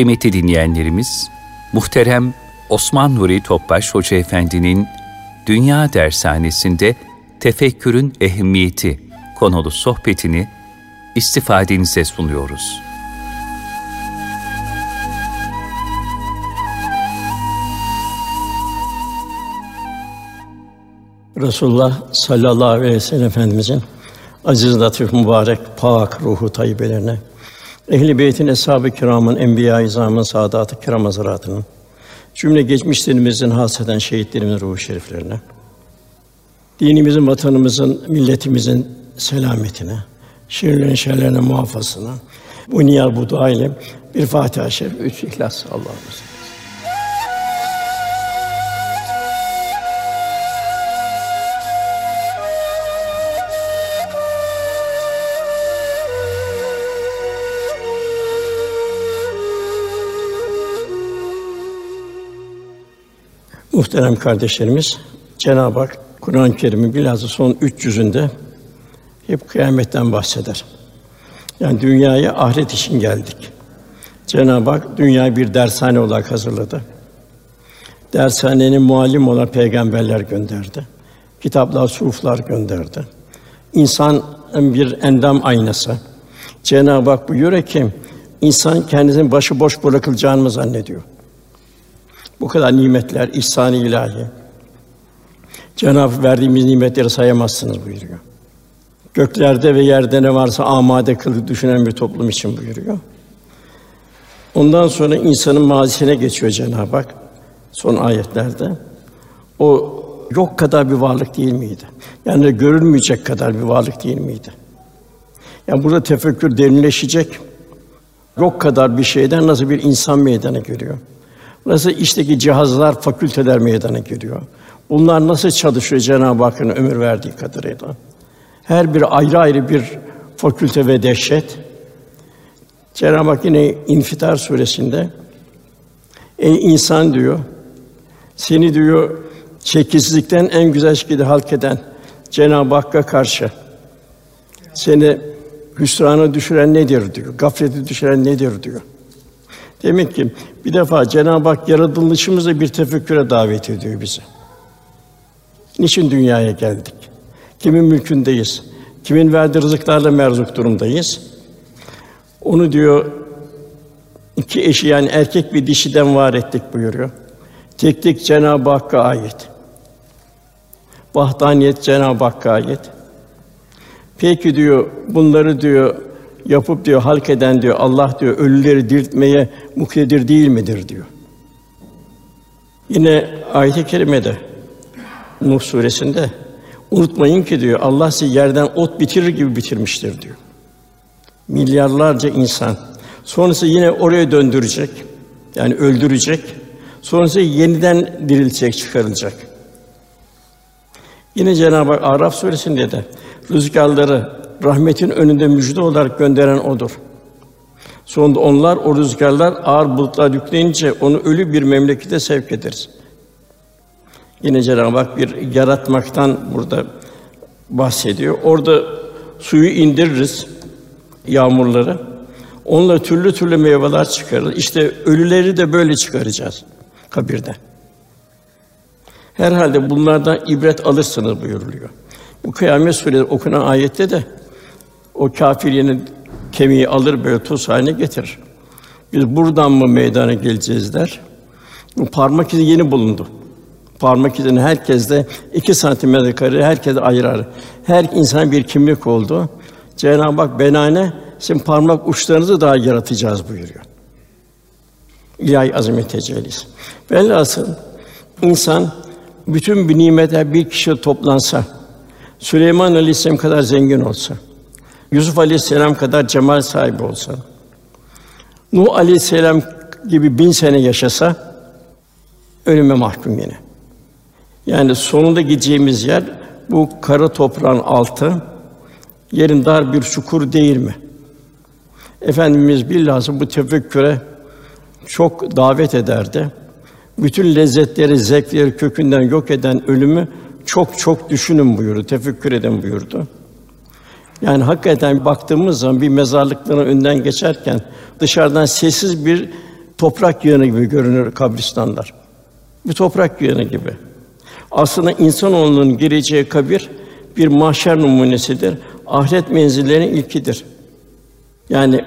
Kıymetli dinleyenlerimiz, muhterem Osman Nuri Topbaş Hoca Efendi'nin Dünya Dershanesi'nde Tefekkürün Ehemmiyeti konulu sohbetini istifadenize sunuyoruz. Resulullah sallallahu aleyhi ve sellem Efendimizin aziz, latif, mübarek, pak ruhu tayyibelerine, Ehl-i Beyt'in, Eshab-ı Kiram'ın, Enbiya-i İzam'ın, Sadat-ı Kiram Hazretlerinin, cümle geçmişlerimizin, hasreten şehitlerimizin ruhu şeriflerine, dinimizin, vatanımızın, milletimizin selametine, şerlerin şerlerine muhafazasına, bu niyaz bu dua ile bir Fatiha-i Şerif, üç İhlas Allah'ımız. Muhterem kardeşlerimiz, Cenab-ı Hak Kur'an-ı Kerim'in bilhassa son 300'ünde hep kıyametten bahseder. Yani dünyaya ahiret için geldik. Cenab-ı Hak dünyayı bir dershane olarak hazırladı. Dershanenin muallim olan peygamberler gönderdi. Kitaplar, suflar gönderdi. İnsan bir endam aynası. Cenab-ı Hak buyuruyor ki insan kendisini başıboş bırakılacağını mı zannediyor? Bu kadar nimetler, ihsan-ı ilahi. Cenab-ı verdiğimiz nimetleri sayamazsınız buyuruyor. Göklerde ve yerde ne varsa amade kılıp düşünen bir toplum için buyuruyor. Ondan sonra insanın mazisine geçiyor Cenab-ı Hak son ayetlerde. O yok kadar bir varlık değil miydi? Yani görülmeyecek kadar bir varlık değil miydi? Yani burada tefekkür derinleşecek. Yok kadar bir şeyden nasıl bir insan meydana geliyor? Nasıl işteki cihazlar, fakülteler meydana geliyor? Bunlar nasıl çalışıyor Cenab-ı Hakk'ın ömür verdiği kadarıyla? Her bir ayrı ayrı bir fakülte ve dehşet. Cenab-ı Hak yine İnfitar suresinde Ey insan diyor, seni diyor şekilsizlikten en güzel şekilde halk eden Cenab-ı Hakk'a karşı seni hüsrana düşüren nedir diyor. Gaflete düşüren nedir diyor. Demek ki bir defa Cenab-ı Hak yaratılışımızı bir tefekküre davet ediyor bizi. Niçin dünyaya geldik? Kimin mülkündeyiz? Kimin verdiği rızıklarla merzuk durumdayız? Onu diyor iki eşi yani erkek bir dişiden var ettik buyuruyor. Tek tek Cenab-ı Hakk'a ait. Vahdaniyet Cenab-ı Hakk'a ait. Peki diyor bunları diyor yapıp diyor halk eden diyor Allah diyor ölüleri diriltmeye muktedir değil midir diyor. Yine ayet-i kerimede Nuh suresinde unutmayın ki diyor Allah sizi yerden ot bitirir gibi bitirmiştir diyor. Milyarlarca insan. Sonrası yine oraya döndürecek. Yani öldürecek. Sonrası yeniden dirilecek, çıkarılacak. Yine Cenab-ı Hak Araf suresinde de rüzgarları rahmetin önünde müjde olarak gönderen odur. Sonunda onlar o rüzgarlar ağır bulutlar yükleyince onu ölü bir memlekete sevk ederiz. Yine Cenab-ı Hak bir yaratmaktan burada bahsediyor. Orada suyu indiririz, yağmurları. Onunla türlü türlü meyveler çıkarır. İşte ölüleri de böyle çıkaracağız kabirden. Herhalde bunlardan ibret alırsınız buyuruluyor. Bu Kıyamet Suresi okunan ayette de o kâfirinin kemiği alır böyle tuz haline getirir. Biz buradan mı meydana geleceğiz der. Bu parmak izi yeni bulundu. Parmak izini herkes de iki santimetre kare herkes ayırar. Her insan bir kimlik oldu. Cenab-ı Hak benane sizin parmak uçlarınızı daha yaratacağız buyuruyor. İlahi azamet tecellisi. Velhasıl insan bütün bir nimetler bir kişi toplansa, Süleyman Aleyhisselam kadar zengin olsa, Yusuf Aleyhisselam kadar cemal sahibi olsa, Nuh Aleyhisselam gibi bin sene yaşasa, ölüme mahkum yine. Yani sonunda gideceğimiz yer bu kara toprağın altı, yerin dar bir çukur değil mi? Efendimiz bilhassa bu tefekküre çok davet ederdi. Bütün lezzetleri, zevkleri kökünden yok eden ölümü çok çok düşünün buyurdu, tefekkür edin buyurdu. Yani hakikaten baktığımız zaman bir mezarlıkların önünden geçerken dışarıdan sessiz bir toprak yığını gibi görünür kabristanlar. Bir toprak yığını gibi. Aslında insanoğlunun gireceği kabir bir mahşer numunesidir. Ahiret menzillerinin ilkidir. Yani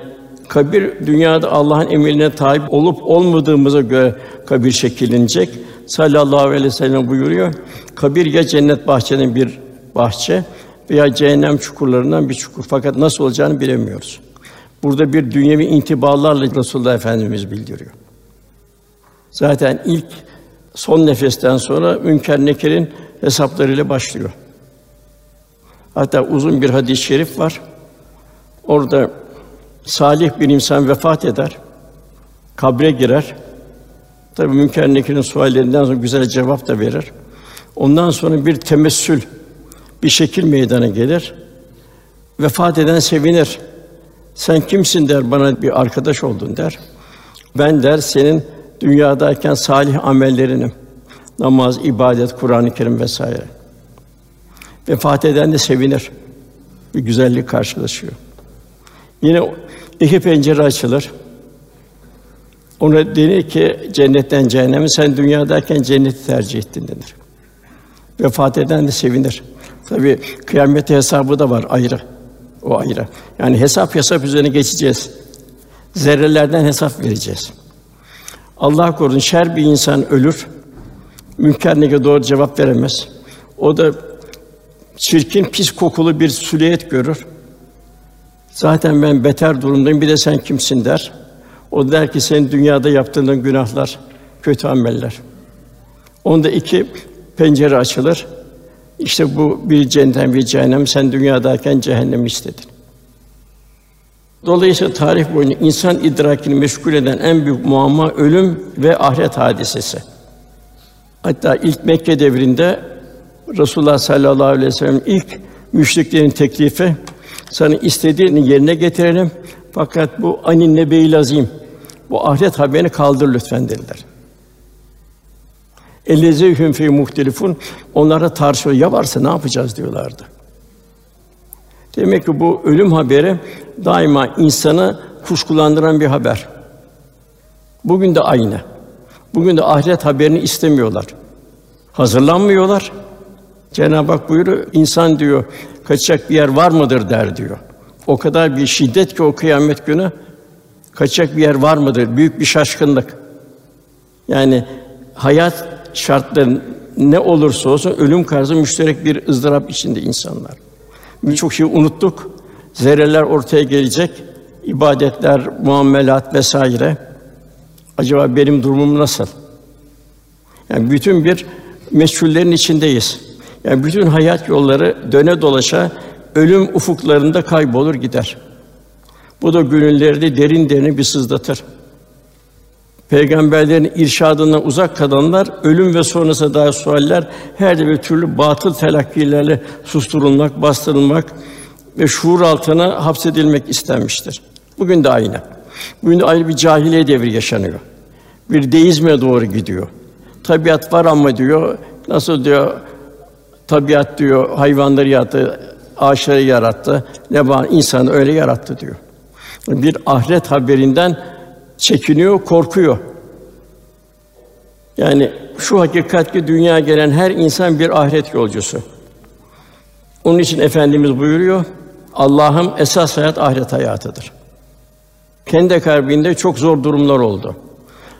kabir dünyada Allah'ın emrine tabi olup olmadığımıza göre kabir şekillenecek. Sallallahu aleyhi ve sellem buyuruyor. Kabir ya cennet bahçenin bir bahçe veya cehennem çukurlarından bir çukur. Fakat nasıl olacağını bilemiyoruz. Burada bir dünyevi intibalarla Resulullah Efendimiz bildiriyor. Zaten ilk son nefesten sonra Münker Nekir'in hesaplarıyla başlıyor. Hatta uzun bir hadis-i şerif var. Orada salih bir insan vefat eder, kabre girer. Tabii Münker Nekir'in suallerinden sonra güzel cevap da verir. Ondan sonra bir temessül, bir şekil meydana gelir. Vefat eden sevinir. Sen kimsin der bana bir arkadaş oldun der. Ben der senin dünyadayken salih amellerinim. Namaz, ibadet, Kur'an-ı Kerim vesaire. Vefat eden de sevinir. Bir güzellik karşılaşıyor. Yine iki pencere açılır. Ona denir ki cennetten cehenneme sen dünyadayken cenneti tercih ettin denir. Vefat eden de sevinir. Tabi kıyamette hesabı da var ayrı. O ayrı. Yani hesap hesap üzerine geçeceğiz. Zerrelerden hesap vereceğiz. Allah korusun şer bir insan ölür. Münker nekir doğru cevap veremez. O da çirkin, pis kokulu bir süliyet görür. Zaten ben beter durumdayım. Bir de sen kimsin der. O der ki senin dünyada yaptığın günahlar, kötü ameller. Onda iki pencere açılır. İşte bu bir cennet bir cehennem. Sen dünyadayken cehennem istedin. Dolayısıyla tarih boyunca insan idrakini meşgul eden en büyük muamma ölüm ve ahiret hadisesi. Hatta ilk Mekke devrinde Resulullah sallallahu aleyhi ve sellem ilk müşriklerin teklifi sana istediğini yerine getirelim. Fakat bu anin nebeyil azim bu ahiret haberini kaldır lütfen dediler. Ellezehum fi muhtelifun onlara tartışıyor. Ya varsa ne yapacağız diyorlardı. Demek ki bu ölüm haberi daima insanı kuşkulandıran bir haber. Bugün de aynı. Bugün de ahiret haberini istemiyorlar. Hazırlanmıyorlar. Cenab-ı Hak buyuruyor, insan diyor, kaçacak bir yer var mıdır der diyor. O kadar bir şiddet ki o kıyamet günü kaçacak bir yer var mıdır? Büyük bir şaşkınlık. Yani hayat şartları ne olursa olsun ölüm karşısında müşterek bir ızdırap içinde insanlar. Birçok şeyi unuttuk. Zerreler ortaya gelecek. ibadetler, muamelat vesaire. Acaba benim durumum nasıl? Yani bütün bir meçhullerin içindeyiz. Yani bütün hayat yolları döne dolaşa ölüm ufuklarında kaybolur gider. Bu da gönülleri derin derin bir sızlatır. Peygamberlerin irşadından uzak kalanlar ölüm ve sonrası daha sualler her bir türlü batıl telakkilerle susturulmak, bastırılmak ve şuur altına hapsedilmek istenmiştir. Bugün de aynı. Bugün de ayrı bir cahiliye devri yaşanıyor. Bir deizme doğru gidiyor. Tabiat var ama diyor, nasıl diyor, tabiat diyor, hayvanları yarattı, ağaçları yarattı, ne var insanı öyle yarattı diyor. Bir ahiret haberinden çekiniyor, korkuyor. Yani şu hakikat ki dünya gelen her insan bir ahiret yolcusu. Onun için efendimiz buyuruyor: Allah'ım esas hayat ahiret hayatıdır. Kendi kalbinde çok zor durumlar oldu.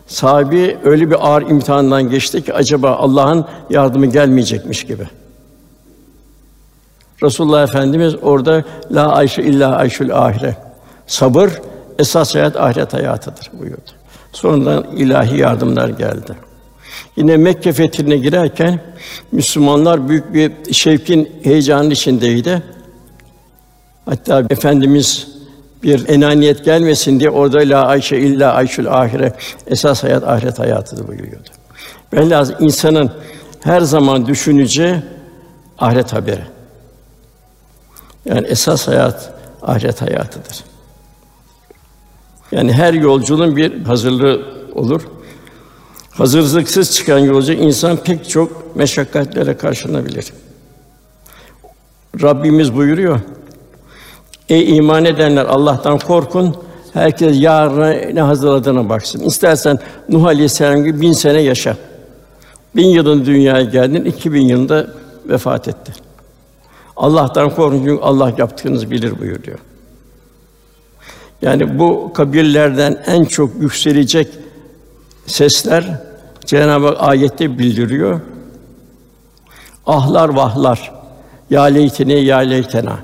Sahibi öyle bir ağır imtihandan geçti ki acaba Allah'ın yardımı gelmeyecekmiş gibi. Resulullah Efendimiz orada la ayşe illa ayşül ahire. Sabır esas hayat ahiret hayatıdır buyurdu. Sonradan ilahi yardımlar geldi. Yine Mekke fethine girerken Müslümanlar büyük bir şevkin, heyecanın içindeydi. Hatta efendimiz bir enaniyet gelmesin diye orada la ayşe illa ayşül ahire esas hayat ahiret hayatıdır buyuruyordu. Velhâsıl insanın her zaman düşüneceği ahiret haberi. Yani esas hayat ahiret hayatıdır. Yani her yolculuğun bir hazırlığı olur. Hazırlıksız çıkan yolcu insan pek çok meşakkatlere karşılanabilir. Rabbimiz buyuruyor: Ey iman edenler Allah'tan korkun Herkes yarına ne hazırladığına baksın. İstersen Nuh Aleyhisselam gibi bin sene yaşa. Bin yılın dünyaya geldin, iki bin yılında vefat etti. Allah'tan korkun çünkü Allah yaptığınızı bilir buyuruyor. Yani bu kabirlerden en çok yükselecek sesler Cenab-ı Hak ayette bildiriyor. Ahlar vahlar. Ya leytene ya leytena.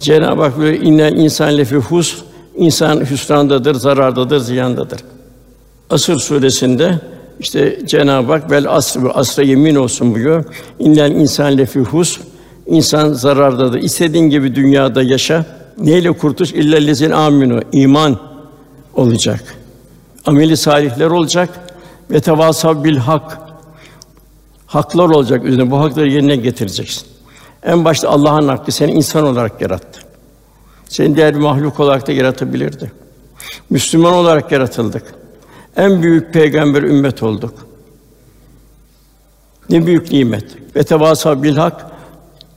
Cenab-ı Hak böyle inne insan lefi hus insan hüsrandadır, zarardadır, ziyandadır. Asır suresinde işte Cenab-ı Hak vel asr asra yemin olsun buyuruyor. İnnel insan lefi hus insan zarardadır. İstediğin gibi dünyada yaşa. Neyle kurtuş? İllellezin aminu iman olacak. Ameli salihler olacak ve tevasav bil hak. Haklar olacak üzerine. Bu hakları yerine getireceksin. En başta Allah'ın hakkı seni insan olarak yarattı. Seni diğer bir mahluk olarak da yaratabilirdi. Müslüman olarak yaratıldık. En büyük peygamber ümmet olduk. Ne büyük nimet. Ve tevasa bil hak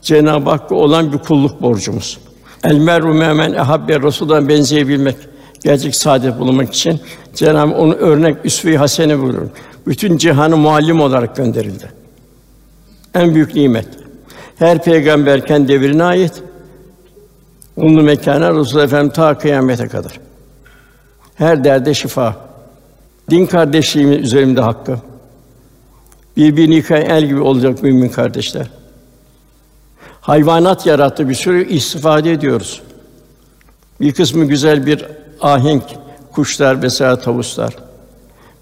Cenab-ı Hakk'a olan bir kulluk borcumuz. El meru memen ehabbe Resul'dan benzeyebilmek, gerçek saadet bulmak için Cenab-ı onu örnek üsve-i hasene buyurur. Bütün cihanı muallim olarak gönderildi. En büyük nimet. Her peygamber kendi devrine ait. Umlu mekana Resul Efendim ta kıyamete kadar. Her derde şifa. Din kardeşliğimin üzerimde hakkı. Birbirini yıkayan el gibi olacak mümin kardeşler. Hayvanat yarattı bir sürü istifade ediyoruz. Bir kısmı güzel bir ahenk, kuşlar vesaire tavuslar.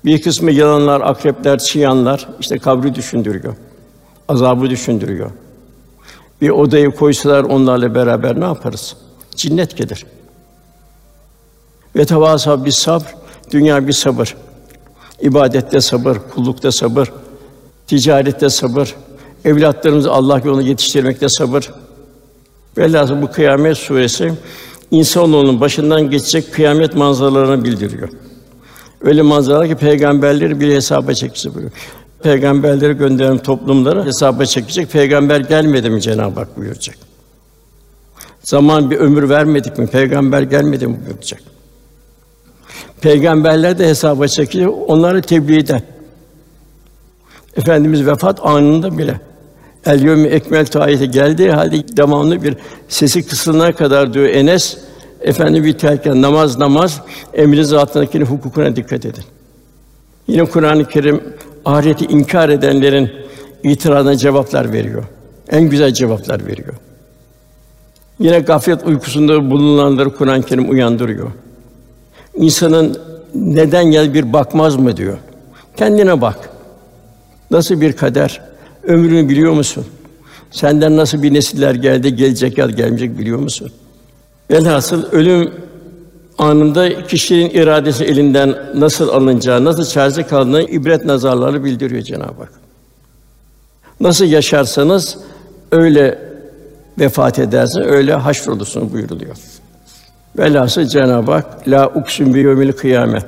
Bir kısmı yılanlar, akrepler, çıyanlar işte kabri düşündürüyor. Azabı düşündürüyor. Bir odayı koysalar onlarla beraber ne yaparız? Cinnet gelir. Ve tevasa bir sabr, dünya bir sabır. İbadette sabır, kullukta sabır, ticarette sabır, evlatlarımızı Allah yolunda yetiştirmekte sabır. Velhâsıl bu Kıyamet suresi insanoğlunun başından geçecek kıyamet manzaralarını bildiriyor. Öyle manzaralar ki peygamberleri bir hesaba çekecek buyuruyor. Peygamberleri gönderen toplumlara hesaba çekecek. Peygamber gelmedi mi Cenab-ı Hak buyuracak. Zaman bir ömür vermedik mi? Peygamber gelmedi mi buyuracak. Peygamberler de hesaba çekilir, onları tebliğ eder. Efendimiz vefat anında bile El yevmi ekmel ayeti geldiği halde devamlı bir sesi kısılana kadar diyor Enes Efendi biterken namaz namaz emri zatındakinin hukukuna dikkat edin. Yine Kur'an-ı Kerim ahireti inkar edenlerin itirazına cevaplar veriyor. En güzel cevaplar veriyor. Yine gaflet uykusunda bulunanları Kur'an-ı Kerim uyandırıyor. İnsanın neden gel bir bakmaz mı diyor. Kendine bak. Nasıl bir kader? Ömrünü biliyor musun? Senden nasıl bir nesiller geldi, gelecek ya gelmeyecek biliyor musun? Velhasıl ölüm anında kişinin iradesi elinden nasıl alınacağı, nasıl çaresi kaldığını ibret nazarları bildiriyor Cenab-ı Hak. Nasıl yaşarsanız öyle vefat edersiniz, öyle haşrolursunuz buyuruluyor. Velhasıl Cenab-ı Hak la uksun bi yevmil kıyamet.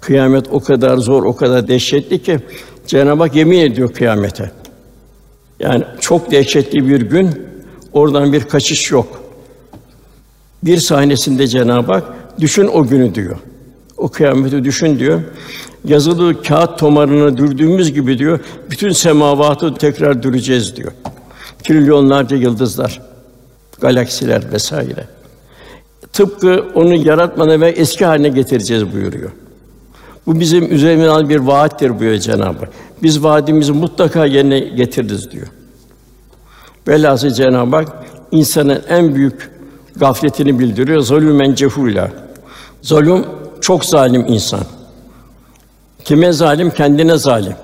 Kıyamet o kadar zor, o kadar dehşetli ki Cenab-ı Hak yemin ediyor kıyamete. Yani çok dehşetli bir gün, oradan bir kaçış yok. Bir sahnesinde Cenab-ı Hak düşün o günü diyor. O kıyameti düşün diyor. Yazılı kağıt tomarını dürdüğümüz gibi diyor, bütün semavatı tekrar düreceğiz diyor. Trilyonlarca yıldızlar, galaksiler vesaire. Tıpkı onu yaratmadan ve eski haline getireceğiz buyuruyor. Bu bizim üzerimizden bir vaattir buyuruyor Cenab-ı Hak. Biz vaadimizi mutlaka yerine getiririz diyor. Velhâsıl Cenab-ı Hak insanın en büyük gafletini bildiriyor. Zulümen cehûlâ. Zulüm çok zalim insan. Kime zalim? Kendine zalim.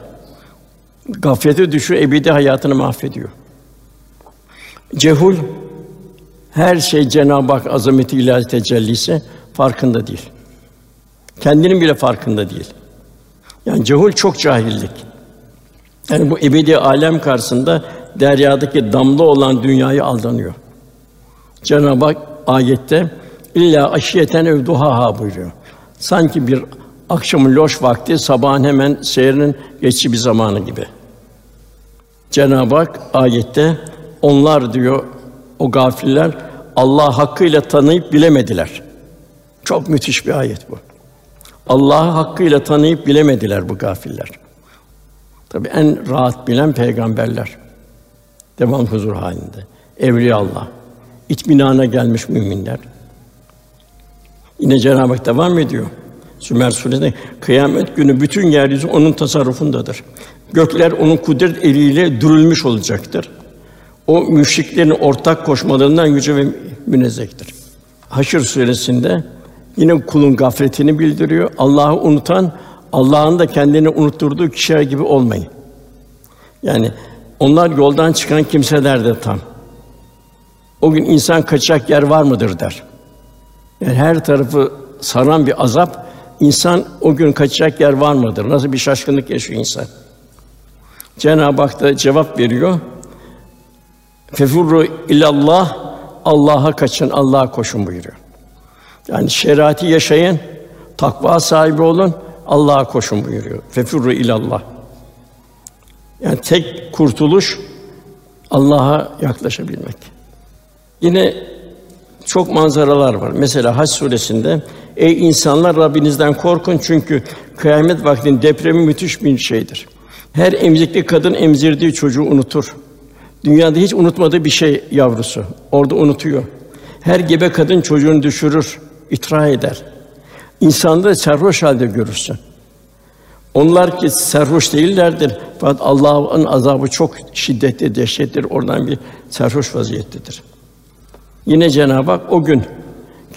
Gaflete düşüyor, ebedi hayatını mahvediyor. Cehul her şey Cenab-ı Hak azameti ilahi tecellisi farkında değil. Kendinin bile farkında değil. Yani cehul çok cahillik. Yani bu ebedi alem karşısında deryadaki damla olan dünyayı aldanıyor. Cenab-ı Hak ayette illa aşiyeten ev duhaha buyuruyor. Sanki bir akşamın loş vakti sabahın hemen seyrinin geçici bir zamanı gibi. Cenab-ı Hak ayette onlar diyor o gafiller Allah hakkıyla tanıyıp bilemediler. Çok müthiş bir ayet bu. Allah'ı hakkıyla tanıyıp bilemediler bu gafiller. Tabii en rahat bilen peygamberler. Devam huzur halinde. Evliya Allah. İtminana gelmiş müminler. Yine Cenab-ı Hak devam ediyor. Sümer Suresi'nde kıyamet günü bütün yeryüzü onun tasarrufundadır. Gökler onun kudret eliyle dürülmüş olacaktır. O müşriklerin ortak koşmalarından yüce ve münezzehtir. Haşr suresinde yine kulun gafletini bildiriyor. Allah'ı unutan Allah'ın da kendini unutturduğu kişiler gibi olmayın. Yani onlar yoldan çıkan kimseler de tam. O gün insan kaçacak yer var mıdır der. Yani her tarafı saran bir azap, insan o gün kaçacak yer var mıdır? Nasıl bir şaşkınlık yaşıyor insan? Cenab-ı Hak da cevap veriyor. Fefurru ilallah Allah'a kaçın, Allah'a koşun buyuruyor. Yani şeriatı yaşayın, takva sahibi olun, Allah'a koşun buyuruyor. Fefurru ilallah. Yani tek kurtuluş Allah'a yaklaşabilmek. Yine çok manzaralar var. Mesela Hac suresinde ey insanlar Rabbinizden korkun çünkü kıyamet vaktinin depremi müthiş bir şeydir. Her emzikli kadın emzirdiği çocuğu unutur. Dünyada hiç unutmadığı bir şey yavrusu. Orada unutuyor. Her gebe kadın çocuğunu düşürür, itra eder. İnsanda sarhoş halde görürsün. Onlar ki sarhoş değillerdir. Fakat Allah'ın azabı çok şiddetli, dehşettir. Oradan bir sarhoş vaziyettedir. Yine Cenab-ı Hak o gün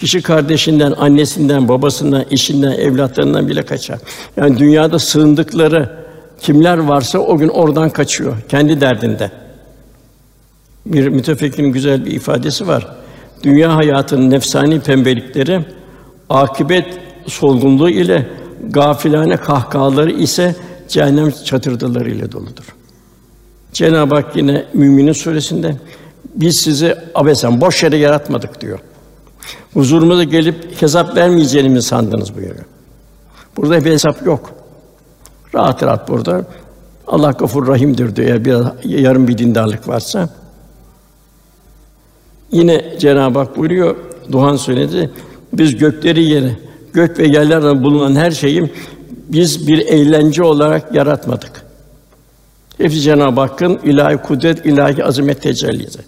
kişi kardeşinden, annesinden, babasından, eşinden, evlatlarından bile kaçar. Yani dünyada sığındıkları kimler varsa o gün oradan kaçıyor kendi derdinde. Bir mütefekkirin güzel bir ifadesi var. Dünya hayatının nefsani pembelikleri akibet solgunluğu ile gafilane kahkahaları ise cehennem çatırdaları ile doludur. Cenab-ı Hak yine Müminin suresinde biz sizi abesen boş yere yaratmadık diyor. Huzurumuza gelip hesap vermeyeceğini sandınız buyuruyor. Burada bir hesap yok. Rahat rahat burada. Allah Gafur Rahim'dir diyor eğer biraz yarım bir dindarlık varsa. Yine Cenab-ı Hak buyuruyor Duhan söyledi. Biz gökleri yeri, gök ve yerlerde bulunan her şeyi biz bir eğlence olarak yaratmadık. Hepsi Cenab-ı Hakk'ın ilahi kudret, ilahi azamet tecellisi.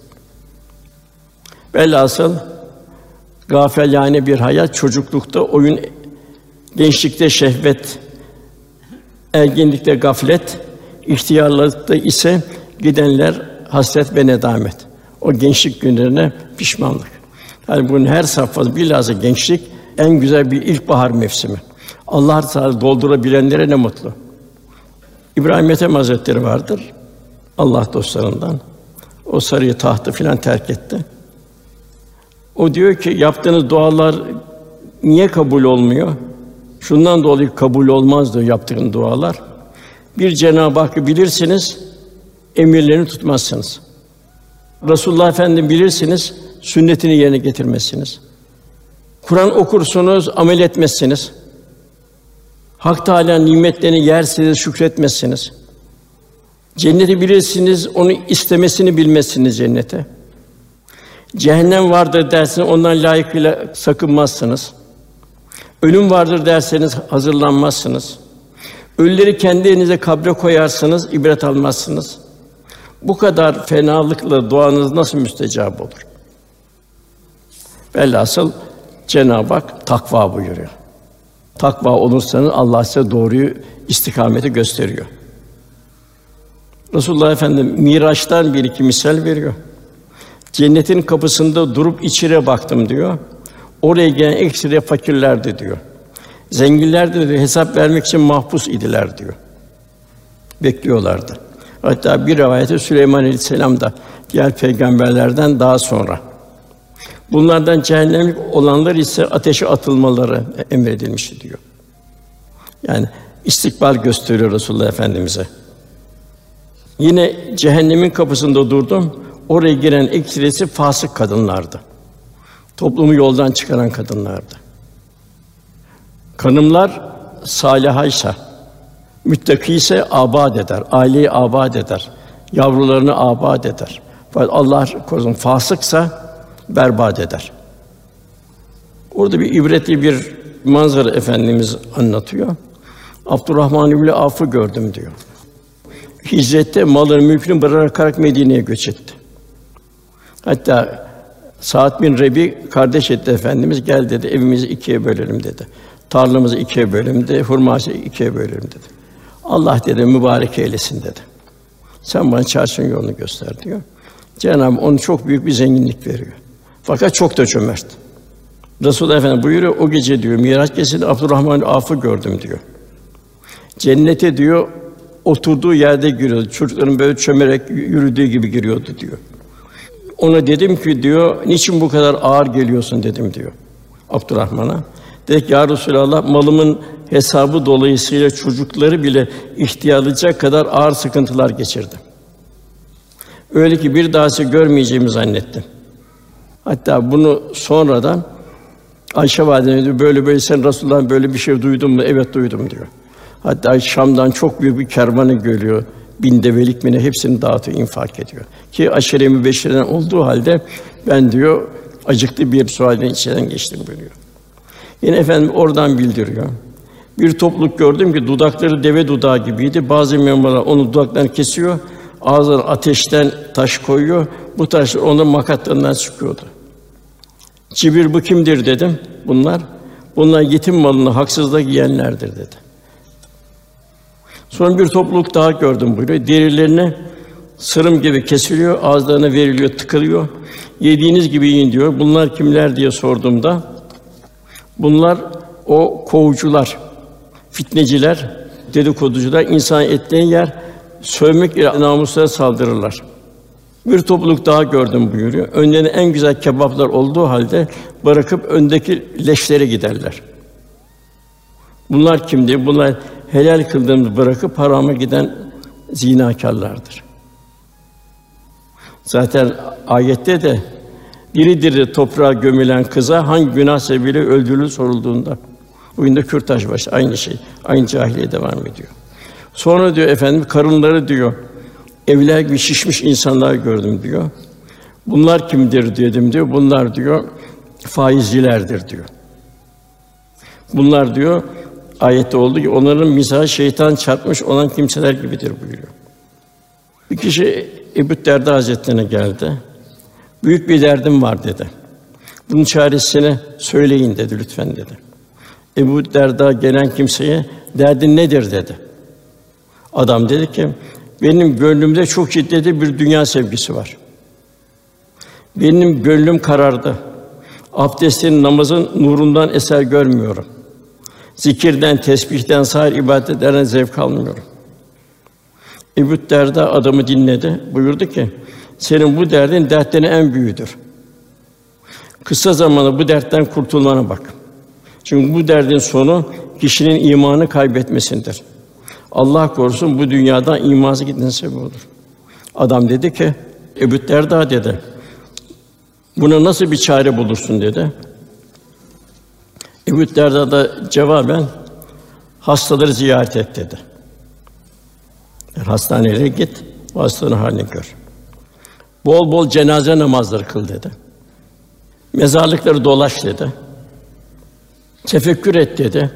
Velhasıl gafilane bir hayat çocuklukta oyun, gençlikte şehvet, ergenlikte gaflet, ihtiyarlıkta ise gidenler hasret ve nedamet. O gençlik günlerine pişmanlık. Yani bunun her safhası bilhassa gençlik en güzel bir ilkbahar mevsimi. Allah Teala doldurabilenlere ne mutlu. İbrahim Ethem Hazretleri vardır. Allah dostlarından. O sarıyı tahtı filan terk etti. O diyor ki yaptığınız dualar niye kabul olmuyor? Şundan dolayı kabul olmaz diyor yaptığın dualar. Bir Cenab-ı Hakk'ı bilirsiniz, emirlerini tutmazsınız. Resulullah Efendimizi bilirsiniz, sünnetini yerine getirmezsiniz. Kur'an okursunuz, amel etmezsiniz. Hak Teâlâ nimetlerini yersiniz, şükretmezsiniz. Cenneti bilirsiniz, onu istemesini bilmezsiniz cennete. Cehennem vardır dersiniz, ondan layıkıyla sakınmazsınız. Ölüm vardır derseniz hazırlanmazsınız. Ölüleri kendi elinize kabre koyarsınız, ibret almazsınız. Bu kadar fenalıkla duanız nasıl müstecab olur? Velhasıl Cenab-ı Hak takva buyuruyor. Takva olursanız Allah size doğruyu istikameti gösteriyor. Resulullah Efendimiz Miraç'tan bir iki misal veriyor. Cennetin kapısında durup içire baktım diyor. Oraya gelen eksire fakirlerdi diyor. Zenginler de diyor, hesap vermek için mahpus idiler diyor. Bekliyorlardı. Hatta bir rivayette Süleyman Aleyhisselam da diğer peygamberlerden daha sonra. Bunlardan cehennemlik olanlar ise ateşe atılmaları emredilmişti diyor. Yani istikbal gösteriyor Resulullah Efendimize. Yine cehennemin kapısında durdum. Oraya giren ekserisi fasık kadınlardı. Toplumu yoldan çıkaran kadınlardı. Kanımlar salihaysa, müttaki ise abad eder, aileyi abad eder, yavrularını abad eder. Fakat Allah korusun fasıksa berbat eder. Orada bir ibretli bir manzara efendimiz anlatıyor. Abdurrahman İbni Af'ı gördüm diyor. Hicrette malını mülkünü bırakarak Medine'ye göç etti. Hatta Saat bin Rebi kardeş etti efendimiz gel dedi evimizi ikiye bölelim dedi. Tarlamızı ikiye bölelim dedi. Hurması ikiye bölelim dedi. Allah dedi mübarek eylesin dedi. Sen bana çarşının yolunu göster diyor. Cenab-ı onu çok büyük bir zenginlik veriyor. Fakat çok da cömert. Resul Efendi buyuruyor o gece diyor Miraç gecesinde Abdurrahman Af'ı gördüm diyor. Cennete diyor oturduğu yerde giriyordu. Çocukların böyle çömerek yürüdüğü gibi giriyordu diyor. Ona dedim ki diyor, niçin bu kadar ağır geliyorsun dedim diyor Abdurrahman'a. Dedi ki, ya Resulallah malımın hesabı dolayısıyla çocukları bile ihtiyarlayacak kadar ağır sıkıntılar geçirdim. Öyle ki bir daha görmeyeceğimi zannettim. Hatta bunu sonradan Ayşe valideme diyor, böyle böyle sen Resulullah'ın böyle bir şey duydun mu? Evet duydum diyor. Hatta Şam'dan çok büyük bir kervanı görüyor. Bin develik mi ne hepsini dağıtıyor, infak ediyor. Ki aşire-i mübeşşireden olduğu halde ben diyor acıklı bir sualden içinden geçtim buyuruyor. Yine efendim oradan bildiriyor. Bir topluluk gördüm ki dudakları deve dudağı gibiydi. Bazı memurlar onu dudaklarını kesiyor, ağzına ateşten taş koyuyor. Bu taşlar onun makatlarından çıkıyordu. Cibir bu kimdir dedim. Bunlar bunlar yetim malını haksızlık yiyenlerdir dedi. Sonra bir topluluk daha gördüm buyuruyor. Derilerini sırım gibi kesiliyor, ağızlarına veriliyor, tıkılıyor. Yediğiniz gibi yiyin diyor. Bunlar kimler diye sorduğumda bunlar o kovucular, fitneciler, dedikoducular, insan etleyen yer sövmek ile namuslara saldırırlar. Bir topluluk daha gördüm buyuruyor. Önlerinde en güzel kebaplar olduğu halde bırakıp öndeki leşlere giderler. Bunlar kimdi? Bunlar helal kıldığımız bırakıp harama giden zinakârlardır. Zaten ayette de diri diri toprağa gömülen kıza hangi günah sebebiyle öldürülür sorulduğunda bugün de kürtaj başı aynı şey. Aynı cahiliye devam ediyor. Sonra diyor efendim karınları diyor evler gibi şişmiş insanlar gördüm diyor. Bunlar kimdir dedim diyor. Bunlar diyor faizcilerdir diyor. Bunlar diyor ayette oldu ki onların misal şeytan çarpmış olan kimseler gibidir buyuruyor. Bir kişi Ebu Derda Hazretlerine geldi. Büyük bir derdim var dedi. Bunun çaresini söyleyin dedi lütfen dedi. Ebu Derda gelen kimseye derdin nedir dedi. Adam dedi ki benim gönlümde çok şiddetli bir dünya sevgisi var. Benim gönlüm karardı. Abdestin, namazın nurundan eser görmüyorum. Zikirden, tesbihten, sair ibadetlerden zevk almıyorum. Ebu Derda adamı dinledi. Buyurdu ki, senin bu derdin dertlerin en büyüğüdür. Kısa zamanda bu dertten kurtulmana bak. Çünkü bu derdin sonu kişinin imanı kaybetmesindir. Allah korusun bu dünyadan imanı gitmesine sebep olur. Adam dedi ki, Ebu Derda dedi, buna nasıl bir çare bulursun dedi. Ebu Derda da cevaben hastaları ziyaret et dedi. Yani hastanelere git, hastanın halini gör. Bol bol cenaze namazları kıl dedi. Mezarlıkları dolaş dedi. Tefekkür et dedi.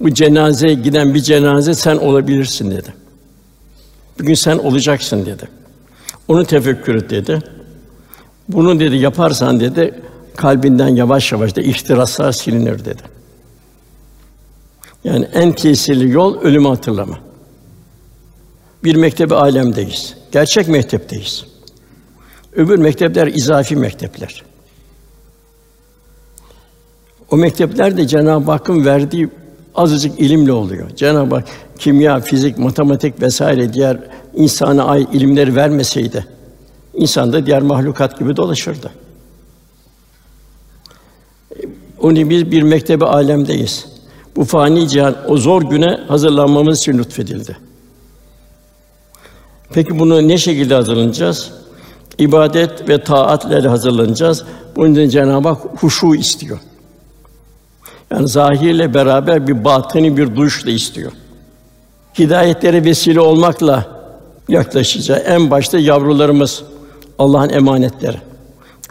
Bu cenazeye giden bir cenaze sen olabilirsin dedi. Bugün sen olacaksın dedi. Onu tefekkür et dedi. Bunu dedi yaparsan dedi kalbinden yavaş yavaş da ihtiraslar silinir dedi. Yani en tesirli yol ölümü hatırlama. Bir mektebi alemdeyiz. Gerçek mektepteyiz. Öbür mektepler izafi mektepler. O mektepler de Cenab-ı Hakk'ın verdiği azıcık ilimle oluyor. Cenab-ı Hak kimya, fizik, matematik vesaire diğer insana ait ilimleri vermeseydi insan da diğer mahlukat gibi dolaşırdı. Onun biz bir mektebe alemdeyiz. Bu fani cihan o zor güne hazırlanmamız için lütfedildi. Peki bunu ne şekilde hazırlanacağız? İbadet ve taatlerle hazırlanacağız. Bunun için Cenab-ı Hak huşu istiyor. Yani zahirle beraber bir batini bir duyuşla istiyor. Hidayetlere vesile olmakla yaklaşacağı en başta yavrularımız Allah'ın emanetleri.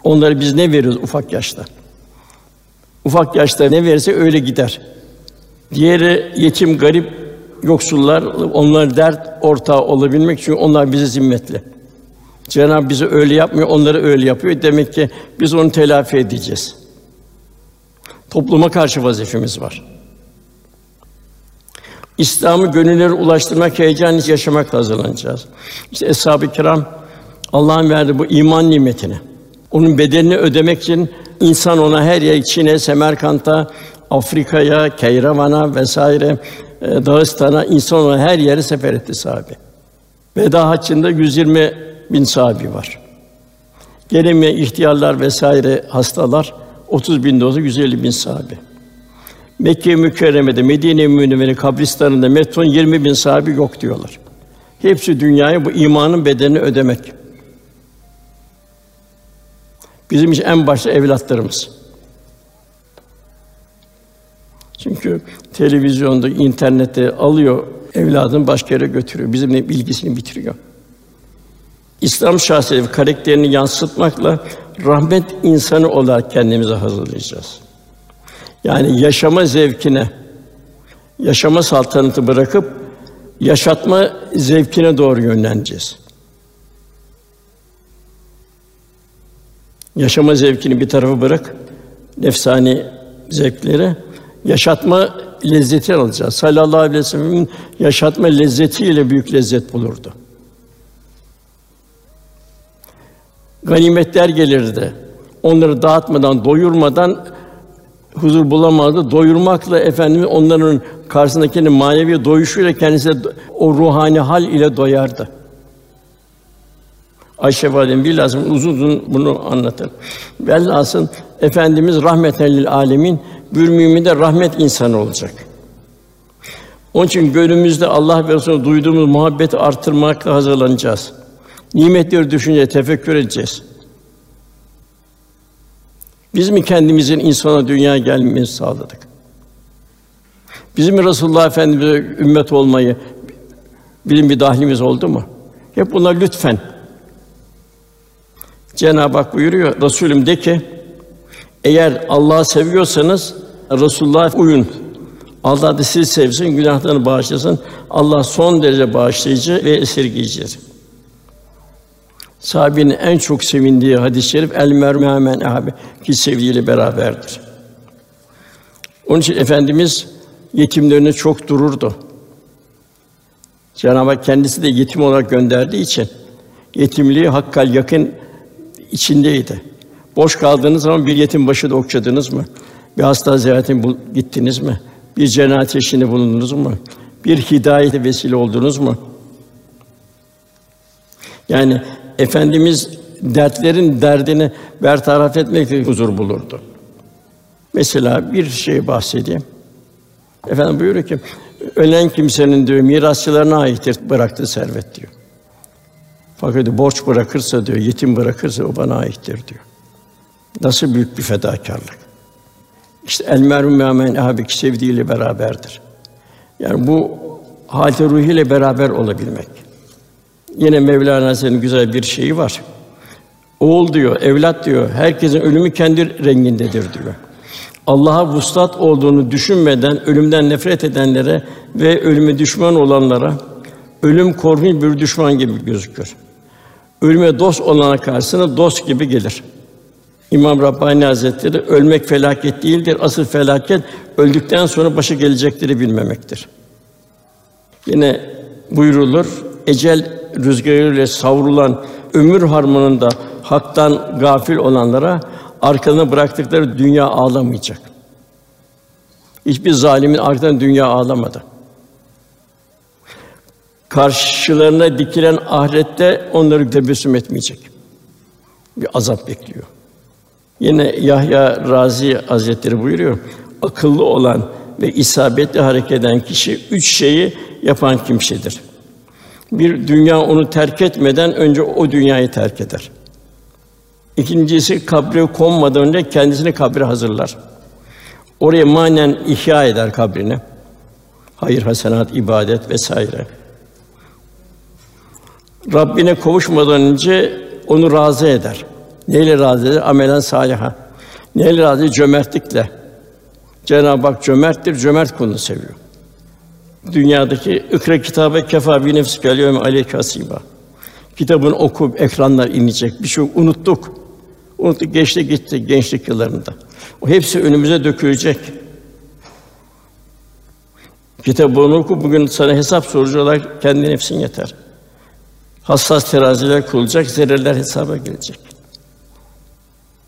Onları biz ne veriyoruz ufak yaşta? Ufak yaşta ne verirse öyle gider. Diğeri yetim, garip, yoksullar, onlar dert ortağı olabilmek için onlar bize zimmetli. Cenab-ı bizi öyle yapmıyor, onları öyle yapıyor. Demek ki biz onu telafi edeceğiz. Topluma karşı vazifemiz var. İslam'ı gönüllere ulaştırmak, heyecan yaşamak hazırlanacağız. İşte eshab-ı kiram Allah'ın verdiği bu iman nimetini, onun bedelini ödemek için insan ona her yer Çin'e, Semerkant'a, Afrika'ya, Keyravan'a vesaire e, Dağıstan'a insan ona her yere sefer etti sahabe. Veda haccında 120 bin sahabi var. Gelemeyen ihtiyarlar vesaire hastalar 30 bin dozu 150 bin sahabi. Mekke-i Mükerreme'de, Medine-i Münevvere kabristanında metron 20 bin sahibi yok diyorlar. Hepsi dünyaya bu imanın bedelini ödemek. Bizim için en başta evlatlarımız. Çünkü televizyonda, internette alıyor evladını başka yere götürüyor. Bizimle bilgisini bitiriyor. İslam şahsiyeti karakterini yansıtmakla rahmet insanı olarak kendimizi hazırlayacağız. Yani yaşama zevkine, yaşama saltanatı bırakıp yaşatma zevkine doğru yönleneceğiz. Yaşama zevkini bir tarafa bırak, nefsani zevkleri, yaşatma lezzeti alacağız. Sallallahu aleyhi ve sellem'in yaşatma lezzetiyle büyük lezzet bulurdu. Ganimetler gelirdi. Onları dağıtmadan, doyurmadan huzur bulamazdı. Doyurmakla efendim onların karşısındakinin manevi doyuşuyla kendisi o ruhani hal ile doyardı. Ayşe validem bilhassa uzun uzun bunu anlatır. Velhasıl efendimiz rahmeten lil alemin bir mümin rahmet insanı olacak. Onun için gönlümüzde Allah ve Resulü duyduğumuz muhabbeti artırmakla hazırlanacağız. Nimetleri düşünce tefekkür edeceğiz. Biz mi kendimizin insana dünyaya gelmemizi sağladık? Biz mi Resulullah Efendimiz'e ümmet olmayı bizim bir dahlimiz oldu mu? Hep bunlar lütfen. Cenab-ı Hak buyuruyor, Resulüm de ki, eğer Allah'ı seviyorsanız Resulullah'a uyun. Allah da sizi sevsin, günahlarını bağışlasın. Allah son derece bağışlayıcı ve esirgeyicidir. Sahabenin en çok sevindiği hadis-i şerif el merhamen abi ki sevdiğiyle beraberdir. Onun için efendimiz yetimlerine çok dururdu. Cenab-ı Hak kendisi de yetim olarak gönderdiği için yetimliği hakkal yakın içindeydi. Boş kaldığınız zaman bir yetim başı da okşadınız mı? Bir hasta ziyaretine gittiniz mi? Bir cenaze işinde bulundunuz mu? Bir hidayete vesile oldunuz mu? Yani Efendimiz dertlerin derdini bertaraf etmekle huzur bulurdu. Mesela bir şey bahsedeyim. Efendim buyuruyor ki ölen kimsenin diyor mirasçılarına aittir bıraktığı servet diyor. Fakat diyor, borç bırakırsa diyor, yetim bırakırsa o bana aittir diyor. Nasıl büyük bir fedakarlık. İşte el merhum memen abi sevdiğiyle beraberdir. Yani bu halte ruhiyle beraber olabilmek. Yine Mevlana güzel bir şeyi var. Oğul diyor, evlat diyor, herkesin ölümü kendi rengindedir diyor. Allah'a vuslat olduğunu düşünmeden ölümden nefret edenlere ve ölüme düşman olanlara ölüm korkunç bir düşman gibi gözükür. Ölüme dost olana karşısına dost gibi gelir. İmam Rabbani Hazretleri ölmek felaket değildir. Asıl felaket öldükten sonra başa gelecekleri bilmemektir. Yine buyurulur ecel rüzgarıyla savrulan ömür harmanında haktan gafil olanlara arkasına bıraktıkları dünya ağlamayacak. Hiçbir zalimin arkadan dünya ağlamadı. Karşılarına dikilen ahirette onları tebessüm etmeyecek. Bir azap bekliyor. Yine Yahya Razi Hazretleri buyuruyor. Akıllı olan ve isabetli hareket eden kişi üç şeyi yapan kimsedir bir dünya onu terk etmeden önce o dünyayı terk eder. İkincisi kabre konmadan önce kendisini kabre hazırlar. Oraya manen ihya eder kabrini. Hayır, hasenat, ibadet vesaire. Rabbine kavuşmadan önce onu razı eder. Neyle razı eder? Amelen saliha. Neyle razı? Cömertlikle. Cenab-ı Hak cömerttir, cömert kulunu seviyor. Dünyadaki ikra kitabı kefa bi nefsi geliyor aleyke hasiba. Kitabını oku, ekranlar inecek. Bir şey unuttuk. Unuttuk, geçti gitti gençlik yıllarında. O hepsi önümüze dökülecek. Kitabını oku, bugün sana hesap sorucu olarak kendi nefsin yeter. Hassas teraziler kurulacak, zerreler hesaba gelecek.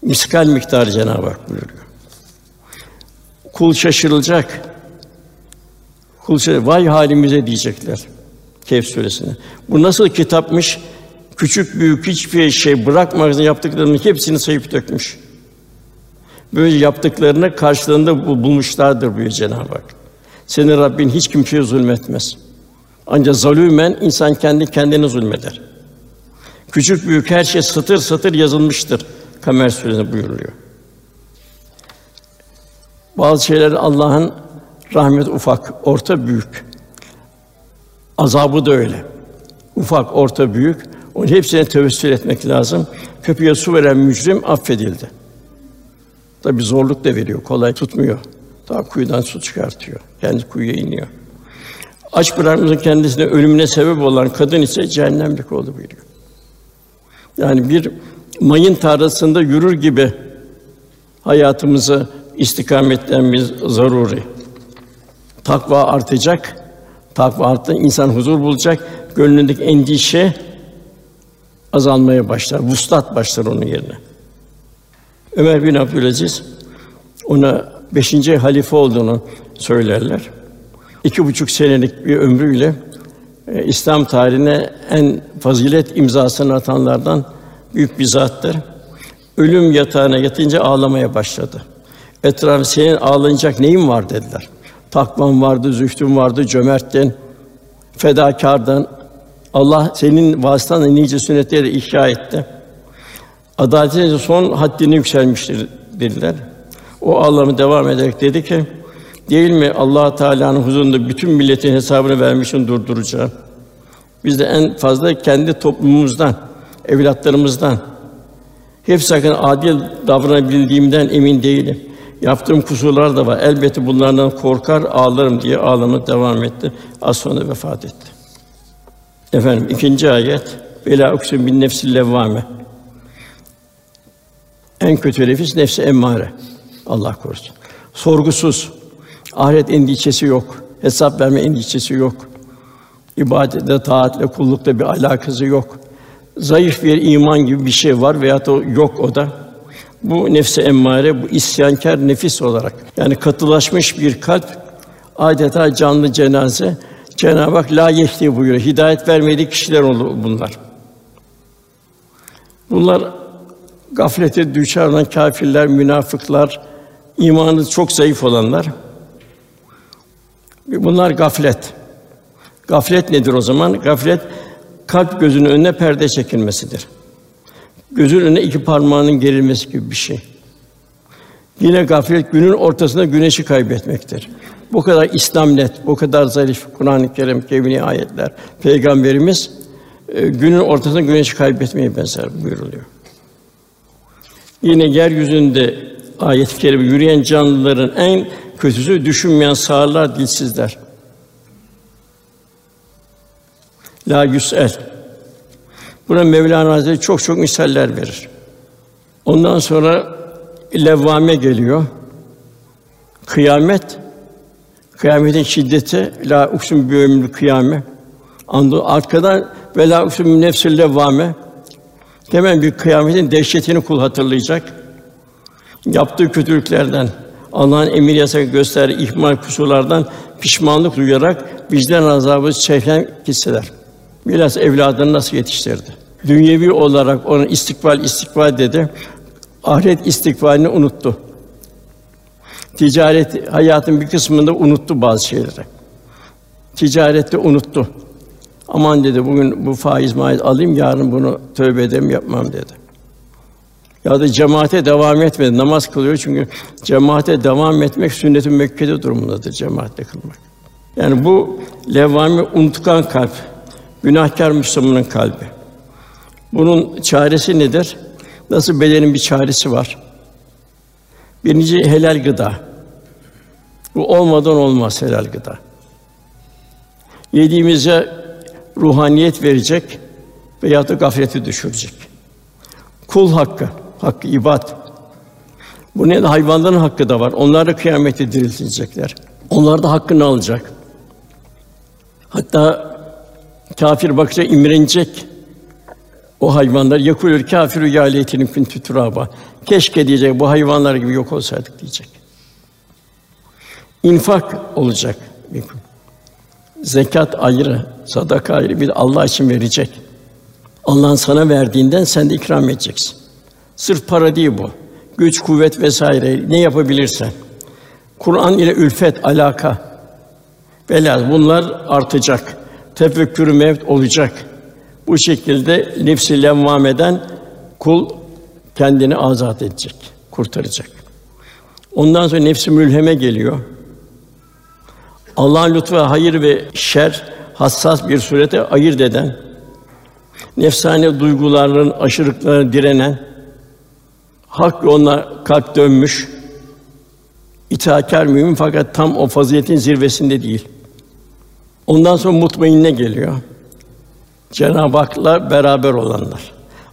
Miskal miktarı Cenab-ı Hak buyuruyor. Kul şaşırılacak. Kul şaşırılacak. Vay halimize diyecekler. Kehf suresinde. Bu nasıl kitapmış? Küçük büyük hiçbir şey bırakmadan yaptıklarının hepsini sayıp dökmüş. Böyle yaptıklarını karşılığında bulmuşlardır buyuruyor Cenab-ı Hak. Senin Rabbin hiç kimseye zulmetmez. Ancak zalümen insan kendi kendine zulmeder. Küçük büyük her şey satır satır yazılmıştır. Kamer Suresi'nde buyuruluyor. Bazı şeyler Allah'ın rahmet ufak, orta büyük. Azabı da öyle. Ufak, orta, büyük. Onun hepsine tevessül etmek lazım. Köpeğe su veren mücrim affedildi. Tabi zorluk da veriyor, kolay tutmuyor. Daha kuyudan su çıkartıyor. Kendi kuyuya iniyor. Aç bırakmamızın kendisine ölümüne sebep olan kadın ise cehennemlik oldu buyuruyor. Yani bir mayın tarlasında yürür gibi hayatımızı istikametlenmemiz zaruri. Takva artacak. Takva arttı, insan huzur bulacak. Gönlündeki endişe azalmaya başlar. Vuslat başlar onun yerine. Ömer bin Abdülaziz ona beşinci halife olduğunu söylerler. İki buçuk senelik bir ömrüyle e, İslam tarihine en fazilet imzasını atanlardan büyük bir zattır. Ölüm yatağına yatınca ağlamaya başladı. Etrafı senin ağlanacak neyin var dediler. Takvan vardı, zühdün vardı, cömerttin, fedakardın. Allah senin vasıtanla nice sünnetleri ihya etti. Adaletin son haddini yükselmiştir dediler. O ağlamı devam ederek dedi ki, değil mi Allah Teala'nın huzurunda bütün milletin hesabını vermişin durduracağım. Biz de en fazla kendi toplumumuzdan, evlatlarımızdan hepsi hakkında adil davranabildiğimden emin değilim. Yaptığım kusurlar da var. Elbette bunlardan korkar, ağlarım diye ağlamaya devam etti. Az sonra vefat etti. Efendim ikinci ayet Vela uksun bin nefsil levvame. En kötü nefis nefsi emmare. Allah korusun. Sorgusuz, ahiret endişesi yok, hesap verme endişesi yok. İbadette, taatle, kullukta bir alakası yok. Zayıf bir iman gibi bir şey var veya da yok o da. Bu nefse emmare, bu isyankar nefis olarak yani katılaşmış bir kalp adeta canlı cenaze. Cenab-ı Hak la yehdi buyuruyor. Hidayet vermediği kişiler bunlar. Bunlar gaflete düşer olan kâfirler, münafıklar, imanı çok zayıf olanlar. Bunlar gaflet. Gaflet nedir o zaman? Gaflet kalp gözünün önüne perde çekilmesidir. Gözün önüne iki parmağının gerilmesi gibi bir şey. Yine gaflet günün ortasında güneşi kaybetmektir. Bu kadar İslam net, bu kadar zarif Kur'an-ı Kerim, kevni ayetler, peygamberimiz e, günün ortasında güneşi kaybetmeyi benzer buyuruluyor. Yine yeryüzünde ayet-i kerime yürüyen canlıların en kötüsü düşünmeyen sağırlar, dilsizler. La yüsel. Buna Mevlana Hazretleri çok çok misaller verir. Ondan sonra levvame geliyor. Kıyamet kıyametin şiddeti la uksun bi ömrü kıyame. Andı arkadan ve la uksun nefsül levvame. Hemen bir kıyametin dehşetini kul hatırlayacak. Yaptığı kötülüklerden, Allah'ın emir yasak göster ihmal kusurlardan pişmanlık duyarak vicdan azabı çeken hisseler. Biraz evladını nasıl yetiştirdi? Dünyevi olarak onun istikbal istikbal dedi. Ahiret istikbalini unuttu. Ticaret hayatın bir kısmında unuttu bazı şeyleri. Ticarette unuttu. Aman dedi bugün bu faiz maiz alayım yarın bunu tövbe edeyim yapmam dedi. Ya da cemaate devam etmedi. Namaz kılıyor çünkü cemaate devam etmek sünnet-i Mekke'de durumundadır cemaatle kılmak. Yani bu levvami unutkan kalp, günahkar Müslümanın kalbi. Bunun çaresi nedir? Nasıl bedenin bir çaresi var. Birinci helal gıda. Bu olmadan olmaz helal gıda. Yediğimize ruhaniyet verecek veya da gaflete düşürecek. Kul hakkı, hakkı ibad. Bu ne hayvanların hakkı da var. Onlar da kıyamette diriltilecekler. Onlar da hakkını alacak. Hatta kafir bakınca imrenecek. O hayvanlar yakulur kafiru ya leytinin kuntu turaba. Keşke diyecek bu hayvanlar gibi yok olsaydık diyecek. İnfak olacak. Zekat ayrı, sadaka ayrı, bir Allah için verecek. Allah'ın sana verdiğinden sen de ikram edeceksin. Sırf para değil bu. Güç, kuvvet vesaire ne yapabilirsen. Kur'an ile ülfet, alaka. Velhâsıl bunlar artacak. Tefekkür mevt olacak. Bu şekilde nefsi levvameden kul kendini azat edecek, kurtaracak. Ondan sonra nefsi mülheme geliyor. Allah'ın lütfu hayır ve şer hassas bir surete ayırt eden, nefsane duyguların aşırılıklarına direnen, hak yoluna kalp dönmüş, itaatkar mümin fakat tam o faziletin zirvesinde değil. Ondan sonra mutmainne geliyor. Cenab-ı Hak'la beraber olanlar.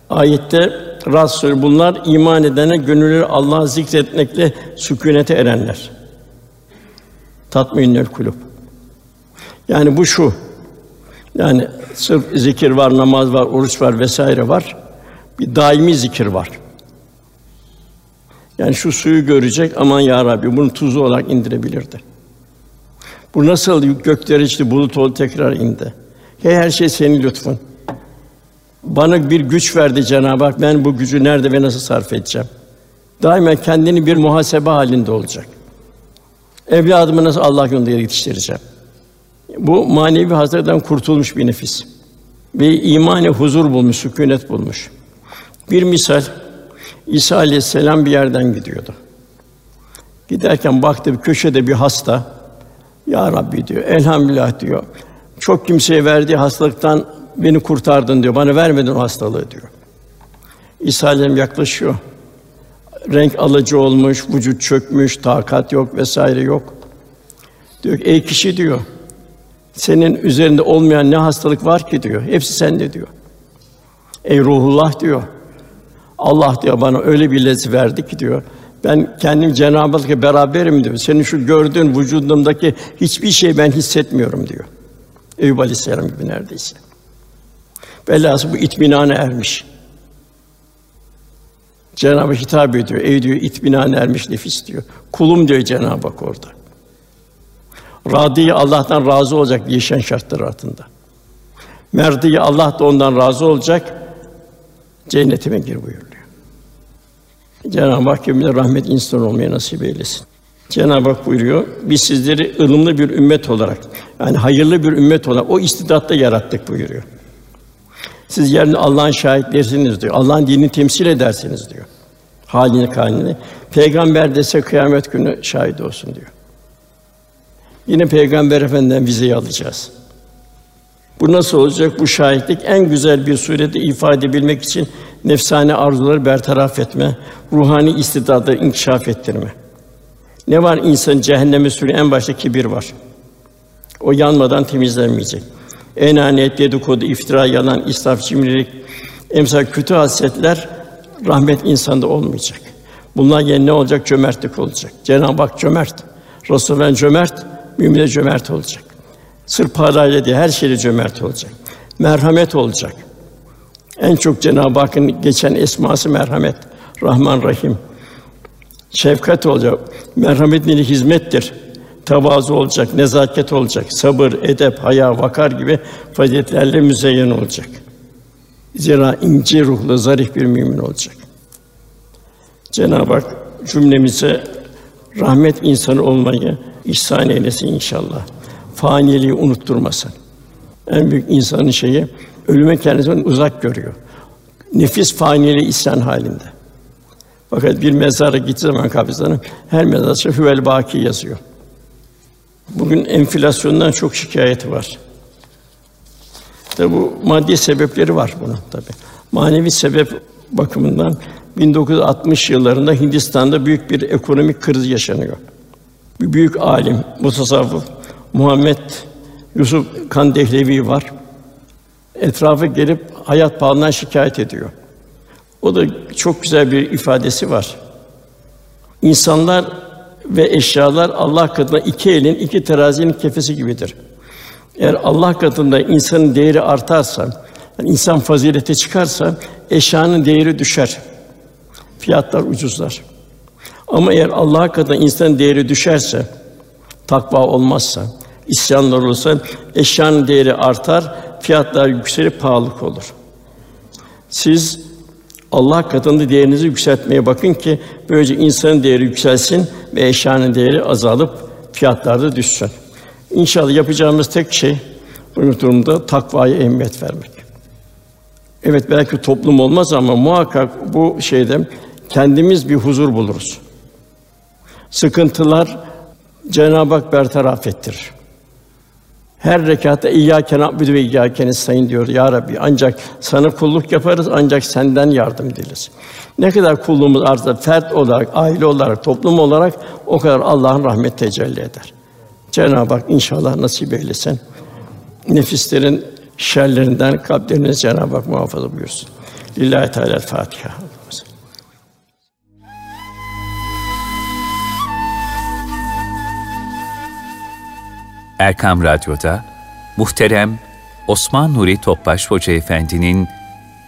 Ayette Rasul bunlar iman edene gönülleri Allah'ı zikretmekle sükûnete erenler. Tatminnül kulub. Yani bu şu. Yani sırf zikir var, namaz var, oruç var vesaire var. Bir daimi zikir var. Yani şu suyu görecek, aman ya Rabbi bunu tuzlu olarak indirebilirdi. Bu nasıl göklere işte bulut oldu tekrar indi. Hey, her şey senin lütfun. Bana bir güç verdi Cenab-ı Hak. Ben bu gücü nerede ve nasıl sarf edeceğim? Daima kendini bir muhasebe halinde olacak. Evladımı nasıl Allah yolunda yetiştireceğim? Bu manevi hasretten kurtulmuş bir nefis. Ve imane huzur bulmuş, sükûnet bulmuş. Bir misal İsa aleyhisselam bir yerden gidiyordu. Giderken baktı bir köşede bir hasta. Ya Rabbi diyor. Elhamdülillah diyor. Çok kimseye verdiği hastalıktan beni kurtardın diyor. Bana vermedin o hastalığı diyor. İsa aleyhisselam yaklaşıyor. Renk alıcı olmuş, vücut çökmüş, takat yok vesaire yok. Diyor ki, ey kişi diyor. Senin üzerinde olmayan ne hastalık var ki diyor. Hepsi sende diyor. Ey ruhullah diyor. Allah diyor bana öyle bir lezzet verdi ki diyor. Ben kendim Cenab-ı Hak'la beraberim diyor. Senin şu gördüğün vücudumdaki hiçbir şey ben hissetmiyorum diyor. Eyüp Aleyhisselam gibi neredeyse. Velhâsıl bu itminana ermiş. Cenab-ı Hak hitap ediyor. Ey diyor itminana ermiş nefis diyor. Kulum diyor Cenab-ı Hak orada. Radiye Allah'tan razı olacak yaşayan şartlar altında. Merdiye Allah da ondan razı olacak. Cennetime gir buyuruyor. Cenab-ı Hak cümle rahmet insan olmaya nasip eylesin. Cenab-ı Hak buyuruyor, biz sizleri ılımlı bir ümmet olarak, yani hayırlı bir ümmet olarak o istidatta yarattık buyuruyor. Siz yarın Allah'ın şahitlerisiniz diyor. Allah'ın dinini temsil edersiniz diyor. Halini kalini. Peygamber dese kıyamet günü şahit olsun diyor. Yine Peygamber Efendimiz'den vizeyi alacağız. Bu nasıl olacak? Bu şahitlik en güzel bir surette ifade edebilmek için nefsane arzuları bertaraf etme, ruhani istidadı inkişaf ettirme. Ne var insan cehenneme sürüyor? En başta kibir var. O yanmadan temizlenmeyecek. Enaniyet, dedikodu, iftira, yalan, israf, cimrilik, emsal kötü hasletler rahmet insanda olmayacak. Bunlar yerine ne olacak? Cömertlik olacak. Cenab-ı Hak cömert. Resulullah cömert, mümin cömert olacak. Sırf parayla değil, her şeyle cömert olacak. Merhamet olacak. En çok Cenab-ı Hakk'ın geçen esması merhamet, Rahman Rahim. Şefkat olacak. Merhamet neli hizmettir. Tavazu olacak, nezaket olacak, sabır, edep, haya, vakar gibi faziletlerle müzeyyen olacak. Zira ince ruhlu, zarif bir mümin olacak. Cenab-ı Hak cümlemize rahmet insanı olmayı ihsan eylesin inşallah. Faniliği unutturmasın. En büyük insanın şeyi ölüme kendisini uzak görüyor. Nefis faniliği isyan halinde. Fakat bir mezara gittiği zaman kabristanın her mezarda hüvel baki yazıyor. Bugün enflasyondan çok şikayeti var. Tabi bu maddi sebepleri var bunun tabi. Manevi sebep bakımından 1960 yıllarında Hindistan'da büyük bir ekonomik kriz yaşanıyor. Bir büyük alim, mutasavvıf Muhammed Yusuf Kandehlevi var. Etrafı gelip hayat pahalılığından şikayet ediyor. O da çok güzel bir ifadesi var. İnsanlar ve eşyalar Allah katında iki elin, iki terazinin kefesi gibidir. Eğer Allah katında insanın değeri artarsa, yani insan fazilete çıkarsa eşyanın değeri düşer. Fiyatlar ucuzlar. Ama eğer Allah katında insanın değeri düşerse, takva olmazsa, isyanlar olursa eşyanın değeri artar, fiyatlar yükselip pahalılık olur. Siz Allah katında değerinizi yükseltmeye bakın ki böylece insanın değeri yükselsin ve eşyanın değeri azalıp fiyatlar da düşsün. İnşallah yapacağımız tek şey bu durumda takvaya ehemmiyet vermek. Evet belki toplum olmaz ama muhakkak bu şeyde kendimiz bir huzur buluruz. Sıkıntılar Cenab-ı Hak bertaraf ettirir. Her rekatta İyyâke na'budu ve İyyâke nestaîn diyor ya Rabbi. Ancak sana kulluk yaparız ancak senden yardım dileriz. Ne kadar kulluğumuz artarsa fert olarak, aile olarak, toplum olarak o kadar Allah'ın rahmet tecelli eder. Cenab-ı Hak inşallah nasip eylesin. Nefislerin şerlerinden kalplerinizi Cenab-ı Hak muhafaza buyursun. Lillahi Teala Fatiha. Erkam Radyo'da muhterem Osman Nuri Topbaş Hoca Efendi'nin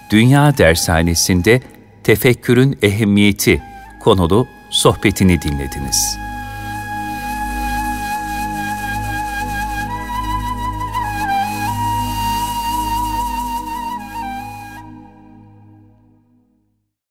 Dünya Dershanesi'nde tefekkürün ehemmiyeti konulu sohbetini dinlediniz.